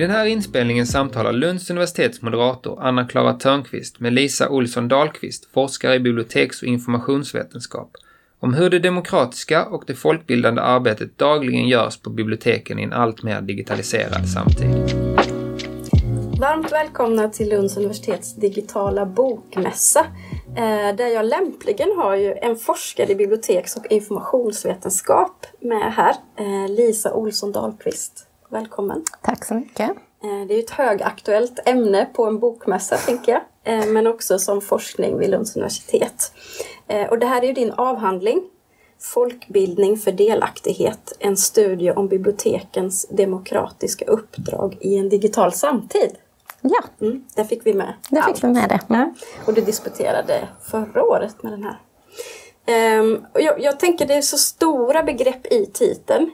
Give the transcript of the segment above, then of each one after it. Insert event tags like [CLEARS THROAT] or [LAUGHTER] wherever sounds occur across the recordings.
I den här inspelningen samtalar Lunds universitets moderator Anna-Klara Törnqvist med Lisa Olsson Dahlqvist, forskare i biblioteks och informationsvetenskap, om hur det demokratiska och det folkbildande arbetet dagligen görs på biblioteken i en allt mer digitaliserad samtid. Varmt välkomna till Lunds universitets digitala bokmässa eh, där jag lämpligen har ju en forskare i biblioteks och informationsvetenskap med här, eh, Lisa Olsson Dahlqvist. Välkommen! Tack så mycket! Eh, det är ett högaktuellt ämne på en bokmässa, tänker jag, men också som forskning vid Lunds universitet. Och det här är ju din avhandling, Folkbildning för delaktighet, en studie om bibliotekens demokratiska uppdrag i en digital samtid. Ja. Mm, där fick vi med Där fick vi med det. Ja. Och du disputerade förra året med den här. Um, och jag, jag, tänker det är så stora begrepp i titeln.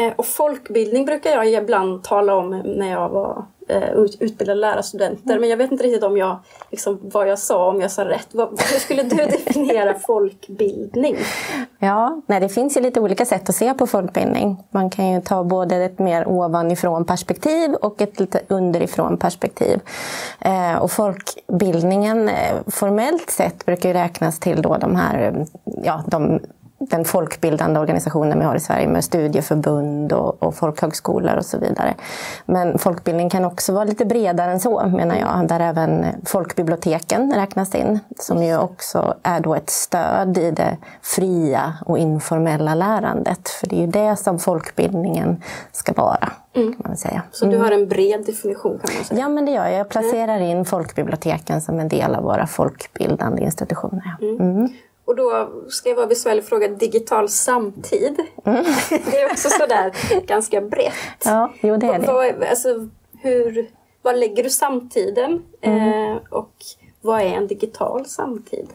Uh, och folkbildning brukar jag ibland tala om när jag var uh, utbildad lärarstudenter. Mm. Men jag vet inte riktigt om jag, liksom, vad jag sa, om jag sa rätt. Hur skulle du [LAUGHS] definiera folkbildning? Ja, nej, det finns ju lite olika sätt att se på folkbildning. Man kan ju ta både ett mer ovanifrån perspektiv och ett lite underifrån perspektiv. Eh, och folkbildningen eh, formellt sett brukar ju räknas till då de här, ja, de den folkbildande organisationen vi har i Sverige med studieförbund och, och folkhögskolor och så vidare. Men folkbildning kan också vara lite bredare än så menar jag, där även folkbiblioteken räknas in, som ju också är då ett stöd i det fria och informella lärandet. För det är ju det som folkbildningen ska vara. Mm. Kan man säga. Så du har en bred definition kan man säga? Ja, men det gör jag. Jag placerar in folkbiblioteken som en del av våra folkbildande institutioner. Mm. Mm. Och då ska jag vara besvärlig fråga, digital samtid. Mm. det är också sådär ganska brett. Ja, jo det är det. Vad, alltså, hur, var lägger du samtiden? Mm. Eh, och vad är en digital samtid?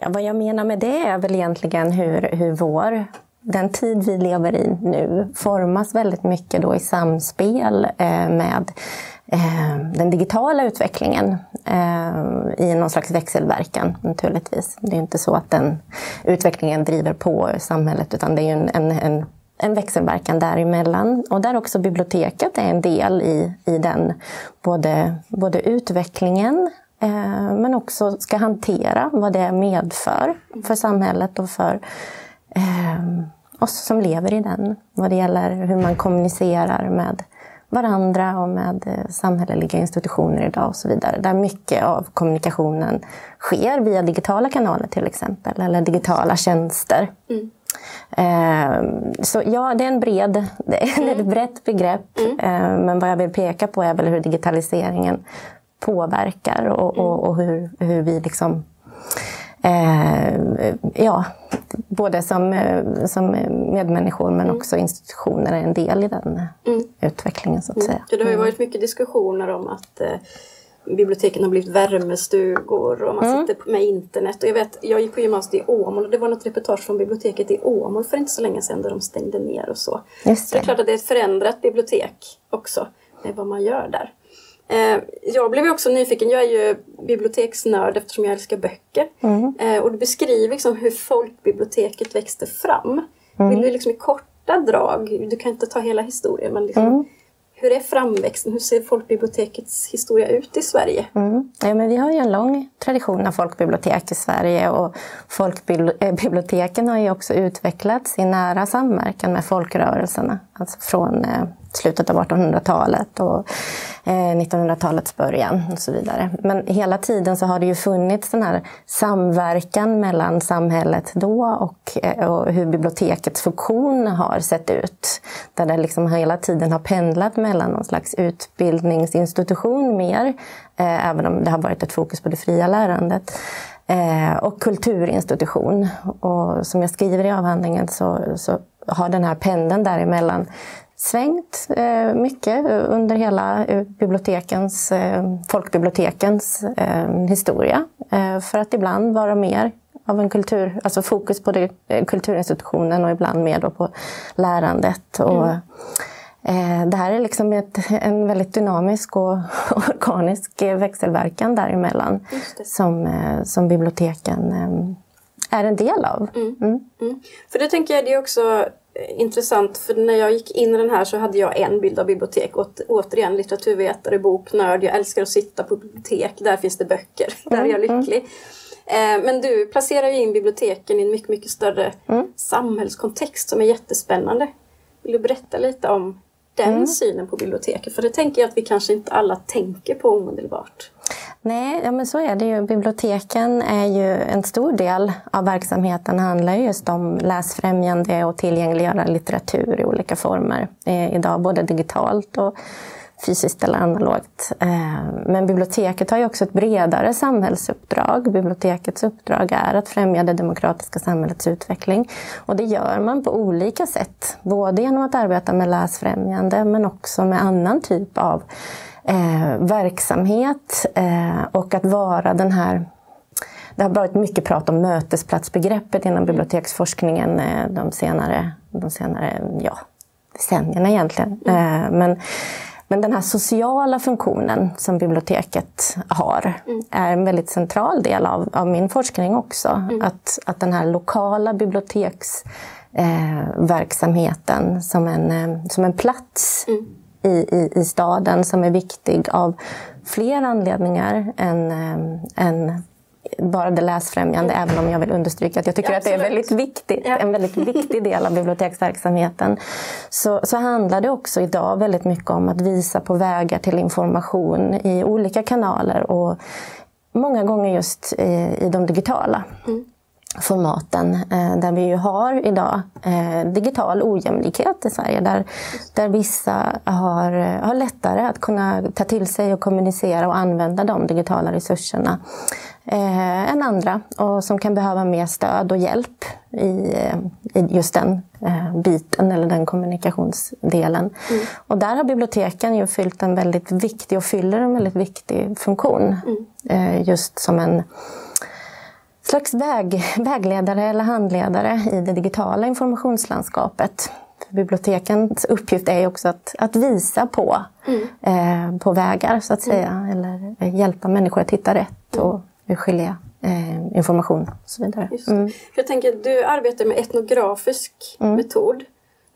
Ja, vad jag menar med det är väl egentligen hur, hur vår den tid vi lever i nu formas väldigt mycket då i samspel eh, med eh, den digitala utvecklingen eh, i någon slags växelverkan naturligtvis. Det är inte så att den utvecklingen driver på samhället utan det är en, en, en en växelverkan däremellan och där också biblioteket är en del i, i den både, både utvecklingen eh, men också ska hantera vad det medför för samhället och för eh, oss som lever i den. Vad det gäller hur man kommunicerar med varandra och med eh, samhälleliga institutioner idag och så vidare. Där mycket av kommunikationen sker via digitala kanaler till exempel, eller digitala tjänster. Mm. Eh, så ja, det är en bred, det är mm. ett brett begrepp. Mm. Eh, men vad jag vill peka på är väl hur digitaliseringen påverkar och, och, och hur, hur vi liksom eh, ja, både som, eh, som medmänniskor men mm. också institutioner är en del i den mm. utvecklingen så att mm. säga. det har ju mm. varit mycket diskussioner om att eh, biblioteken har blivit värmestugor och man mm. sitter med internet. Och jag, vet, jag gick på gymnasiet i Åmål och det var något reportage från biblioteket i Åmål för inte så länge sedan där de stängde ner och så. Just det. Så det är klart att det är ett förändrat bibliotek också med vad man gör där. Eh, jag blev också nyfiken, jag är ju biblioteksnörd eftersom jag älskar böcker. Mm. Eh, och du beskriver liksom hur folkbiblioteket växte fram. Mm. Vill du liksom i korta drag, du kan inte ta hela historien, men liksom, mm. hur är framväxten? Hur ser folkbibliotekets historia ut i Sverige? Mm. Ja, men vi har ju en lång tradition av folkbibliotek i Sverige och folkbiblioteken har ju också utvecklats i nära samverkan med folkrörelserna. Alltså från slutet av 1800-talet och eh, 1900-talets början och så vidare. Men hela tiden så har det ju funnits den här samverkan mellan samhället då och, eh, och hur bibliotekets funktion har sett ut. Där det liksom hela tiden har pendlat mellan någon slags utbildningsinstitution mer, eh, även om det har varit ett fokus på det fria lärandet eh, och kulturinstitution. Och som jag skriver i avhandlingen så, så har den här pendeln däremellan svängt eh, mycket under hela eh, bibliotekens, eh, folkbibliotekens historia. För att ibland vara mer av en kultur, alltså fokus på det, kulturinstitutionen och ibland mer då på lärandet. Och, mm. det här är liksom ett, en väldigt dynamisk och [LAUGHS] organisk växelverkan däremellan som, som biblioteken är en del av. Mm. Mm. För det tänker jag, det är också intressant för när jag gick in i den här så hade jag en bild av bibliotek. Åt, återigen litteraturvetare, boknörd, jag älskar att sitta på bibliotek, där finns det böcker, [LAUGHS] där är jag lycklig. Eh, men du placerar ju in biblioteken i en mycket, mycket större mm. samhällskontext som är jättespännande. Vill du berätta lite om den mm. synen på biblioteket? För det tänker jag att vi kanske inte alla tänker på omedelbart. Nej, ja, men så är det ju. Biblioteken är ju en stor del av verksamheten handlar just om läsfrämjande och tillgängliggöra litteratur i olika former. Eh, idag både digitalt och fysiskt eller analogt. Eh, men biblioteket har ju också ett bredare samhällsuppdrag. Bibliotekets uppdrag är att främja det demokratiska samhällets utveckling. Och det gör man på olika sätt. Både genom att arbeta med läsfrämjande men också med annan typ av eh, verksamhet eh, och att vara den här det har varit mycket prat om mötesplatsbegreppet inom biblioteksforskningen eh, de senare, de senare ja, decennierna egentligen. Mm. Men men den här sociala funktionen som biblioteket har mm. är en väldigt central del av, av min forskning också. Mm. Att, att den här lokala biblioteksverksamheten eh, som, en, eh, som en plats mm. I, i, i staden som är viktig av fler anledningar än, eh, än bara det läsfrämjande, mm. även om jag vill understryka att jag tycker ja, att det är väldigt viktigt, ja. en väldigt viktig del av biblioteksverksamheten. Så, så handlar det också idag väldigt mycket om att visa på vägar till information i olika kanaler och många gånger just i, i de digitala. Mm formaten eh, där vi ju har idag eh, digital ojämlikhet i Sverige. Där, där vissa har, har lättare att kunna ta till sig och kommunicera och använda de digitala resurserna eh, än andra och som kan behöva mer stöd och hjälp i, i just den eh, biten eller den kommunikationsdelen. Mm. Och där har biblioteken ju fyllt en väldigt viktig och fyller en väldigt viktig funktion. Mm. Eh, just som en slags väg, vägledare eller handledare i det digitala informationslandskapet. Bibliotekens uppgift är ju också att, att visa på, mm. eh, på vägar, så att säga. Mm. Eller hjälpa människor att hitta rätt och skilja eh, information och så vidare. Mm. Jag tänker, du arbetar med etnografisk mm. metod.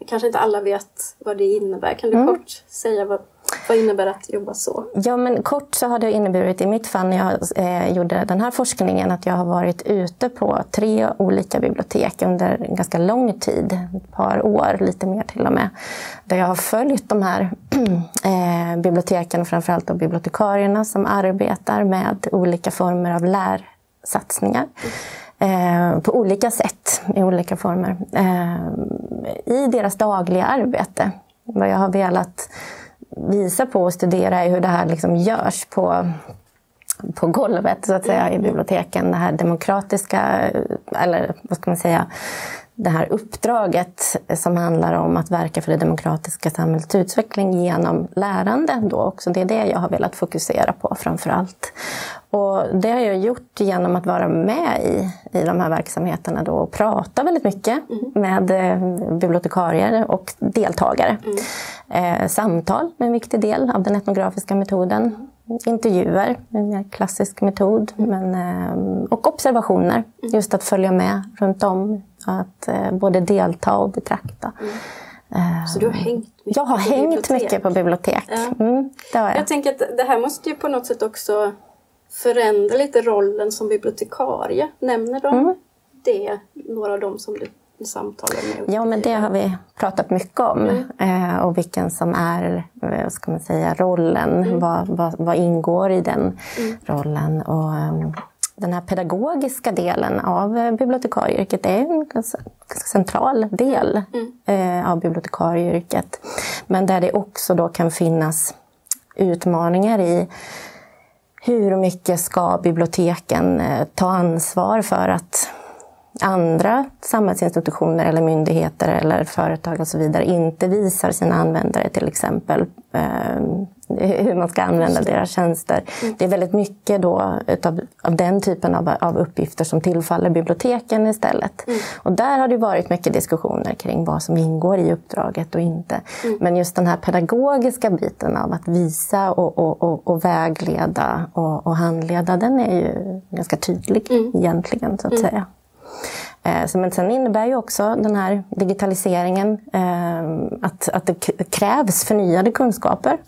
Kanske inte alla vet vad det innebär. Kan du mm. kort säga vad, vad innebär att jobba så? Ja, men kort så har det inneburit i mitt fall när jag eh, gjorde den här forskningen att jag har varit ute på tre olika bibliotek under en ganska lång tid, ett par år, lite mer till och med. Där jag har följt de här [CLEARS THROAT] eh, biblioteken, framförallt då bibliotekarierna som arbetar med olika former av lärsatsningar. Eh, på olika sätt, i olika former. Eh, I deras dagliga arbete. Vad jag har velat visa på och studera är hur det här liksom görs på, på golvet så att säga, i biblioteken. Det här demokratiska, eller vad ska man säga, det här uppdraget som handlar om att verka för det demokratiska samhällets utveckling genom lärande. Då också. Det är det jag har velat fokusera på framför allt. Och det har jag gjort genom att vara med i, i de här verksamheterna då och prata väldigt mycket mm. med eh, bibliotekarier och deltagare. Mm. Eh, samtal är en viktig del av den etnografiska metoden. Intervjuer, en mer klassisk metod. Mm. Men, eh, och observationer, mm. just att följa med runt om. Att eh, både delta och betrakta. Mm. Eh, Så du har hängt mycket Jag har hängt bibliotek. mycket på bibliotek. Ja. Mm, jag. jag tänker att det här måste ju på något sätt också förändra lite rollen som bibliotekarie. Nämner de mm. det, några av dem som du samtalar med? Ja, men det har vi pratat mycket om. Mm. Eh, och vilken som är eh, vad ska man säga, rollen. Mm. Vad, vad, vad, ingår i den mm. rollen? Och, um, den här pedagogiska delen av bibliotekarieyrket är en ganska central del mm. eh, av bibliotekarieyrket. Men där det också då kan finnas utmaningar i hur mycket ska biblioteken eh, ta ansvar för att andra samhällsinstitutioner eller myndigheter eller företag och så vidare inte visar sina användare till exempel eh, hur man ska använda deras tjänster. Mm. Det är väldigt mycket då utav, av den typen av, av uppgifter som tillfaller biblioteken istället. Mm. Och där har det varit mycket diskussioner kring vad som ingår i uppdraget och inte. Mm. Men just den här pedagogiska biten av att visa och, och, och, och vägleda och, handleda, den är ju ganska tydlig mm. egentligen så att mm. säga. Eh, men sen innebär ju också den här digitaliseringen eh, att, att det krävs förnyade kunskaper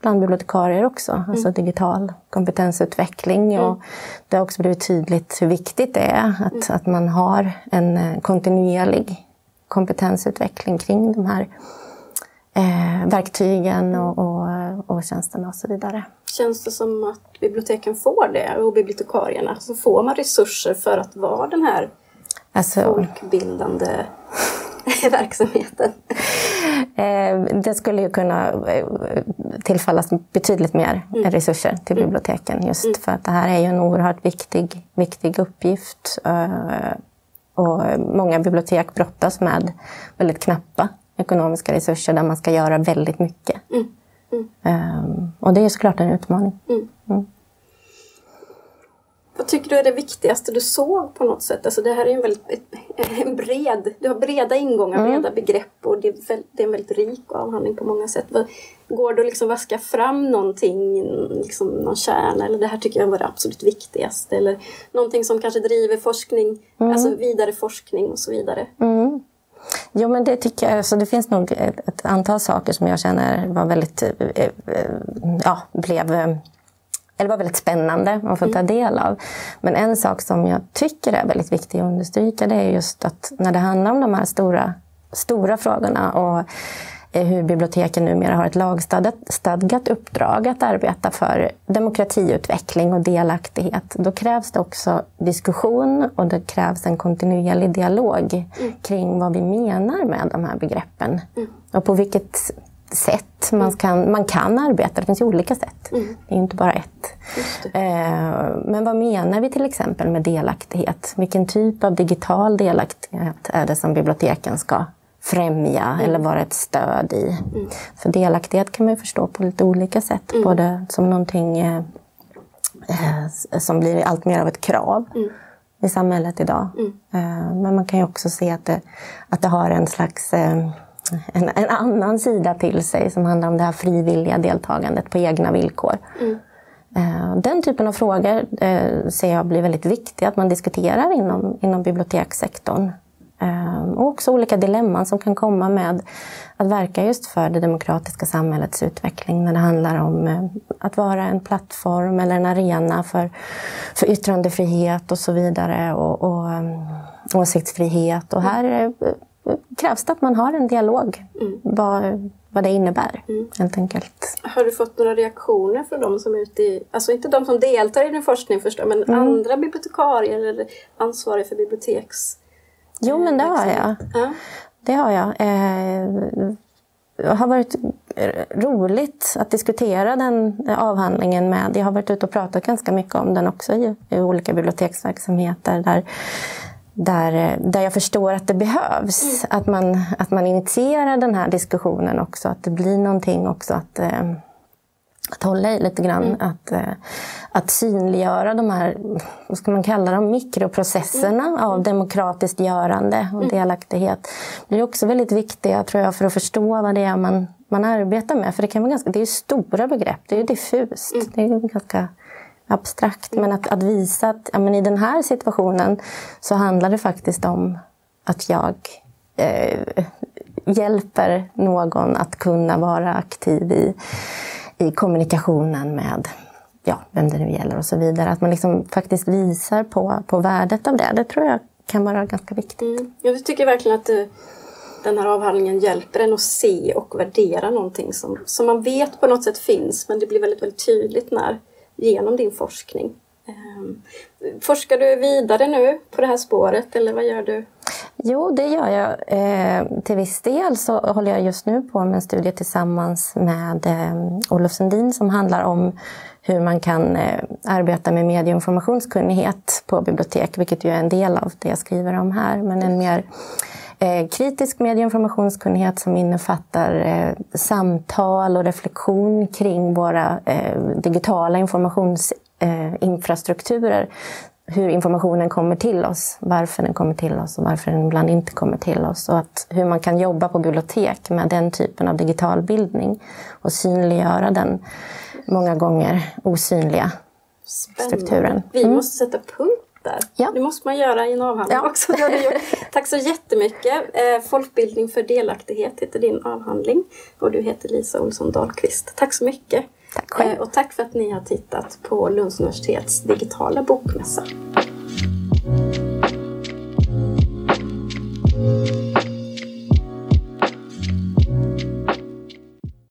bland bibliotekarier också. Mm. Alltså digital kompetensutveckling. Mm. Och det har också blivit tydligt hur viktigt det är att, mm. att man har en eh, kontinuerlig kompetensutveckling kring de här eh, verktygen och, och, och tjänsterna och så vidare. Känns det som att biblioteken får det och bibliotekarierna? Så får man resurser för att vara den här alltså, folkbildande [LAUGHS] verksamheten? Eh, det skulle ju kunna eh, tillfallas betydligt mer mm. resurser till mm. biblioteken just mm. för att det här är ju en oerhört viktig, viktig uppgift. Eh, och många bibliotek brottas med väldigt knappa ekonomiska resurser där man ska göra väldigt mycket. Mm. Mm. och det är såklart en utmaning. Vad tycker du är det viktigaste du såg på något sätt? Alltså det här är en väldigt en bred, du har breda ingångar, mm. breda begrepp och det är, det är en väldigt rik avhandling på många sätt. Går det att liksom vaska fram någonting, liksom någon kärna eller det här tycker jag var det absolut viktigaste eller någonting som kanske driver forskning, mm. alltså vidare forskning och så vidare? Mm. Jo, men det tycker jag. Alltså, det finns nog ett, ett, antal saker som jag känner var väldigt, eh, eh, ja, blev eh, eller var väldigt spännande att få ta mm. del av. Men en sak som jag tycker är väldigt viktig att understryka det är just att när det handlar om de här stora, stora frågorna och hur biblioteken numera har ett lagstadgat uppdrag att arbeta för demokratiutveckling och delaktighet. Då krävs det också diskussion och det krävs en kontinuerlig dialog mm. kring vad vi menar med de här begreppen. Mm. Och på vilket sätt man kan, man kan arbeta. Det finns ju olika sätt. Mm. Det är inte bara ett. Eh, men vad menar vi till exempel med delaktighet? Vilken typ av digital delaktighet är det som biblioteken ska främja mm. eller vara ett stöd i? Mm. För delaktighet kan man ju förstå på lite olika sätt. Mm. Både som någonting eh, eh, som blir allt mer av ett krav mm. i samhället idag. Mm. Eh, men man kan ju också se att det, att det har en slags eh, en, en, annan sida till sig som handlar om det här frivilliga deltagandet på egna villkor. Mm. Eh, den typen av frågor eh, ser jag blir väldigt viktiga att man diskuterar inom, inom bibliotekssektorn. Eh, och också olika dilemman som kan komma med att verka just för det demokratiska samhällets utveckling när det handlar om att vara en plattform eller en arena för, för yttrandefrihet och så vidare och, och åsiktsfrihet. Och här krävs det att man har en dialog mm. vad, vad det innebär mm. helt enkelt. Har du fått några reaktioner från de som är ute i, alltså inte de som deltar i din forskning förstås, men mm. andra bibliotekarier eller ansvariga för biblioteks... Jo men det har jag. Ja. Det har jag. Eh, det har varit roligt att diskutera den avhandlingen med. Jag har varit ute och pratat ganska mycket om den också i, i olika biblioteksverksamheter där där, där jag förstår att det behövs. Mm. Att, man, att man initierar den här diskussionen också. Att det blir någonting också att, eh, att hålla i lite grann. Mm. Att, eh, att synliggöra de här, vad ska man kalla dem, mikroprocesserna mm. av demokratiskt görande och mm. delaktighet. Det är också väldigt viktiga tror jag för att förstå vad det är man, man arbetar med. För det kan vara ganska, det är stora begrepp, det är diffust. Mm. Det är ganska abstrakt. Men att, att visa att ja, men i den här situationen så handlar det faktiskt om att jag eh, hjälper någon att kunna vara aktiv i, i kommunikationen med ja, vem det nu gäller och så vidare. Att man liksom faktiskt visar på, på värdet av det. Det tror jag kan vara ganska viktigt. Mm. Jag tycker verkligen att du, den här avhandlingen hjälper en att se och värdera någonting som, som man vet på något sätt finns men det blir väldigt, väldigt tydligt när genom din forskning. Ehm, forskar du vidare nu på det här spåret eller vad gör du? Jo, det gör jag. Eh, till viss del så håller jag just nu på med en studie tillsammans med eh, Olof Sundin som handlar om hur man kan eh, arbeta med medie och informationskunnighet på bibliotek, vilket ju är en del av det jag skriver om här. Men en mer Eh, kritisk medie och informationskunnighet som innefattar eh, samtal och reflektion kring våra eh, digitala informationsinfrastrukturer. Hur informationen kommer till oss, varför den kommer till oss och varför den ibland inte kommer till oss. Och att hur man kan jobba på bibliotek med den typen av digital bildning och synliggöra den många gånger osynliga Spännande. strukturen. Vi mm. måste sätta punkt där. Ja. Det måste man göra i en avhandling ja. också. [LAUGHS] Tack så jättemycket. Eh, folkbildning för delaktighet heter din avhandling och du heter Lisa Olsson Dahlqvist. Tack så mycket. Tack själv. Eh, och tack för att ni har tittat på Lunds universitets digitala bokmässa.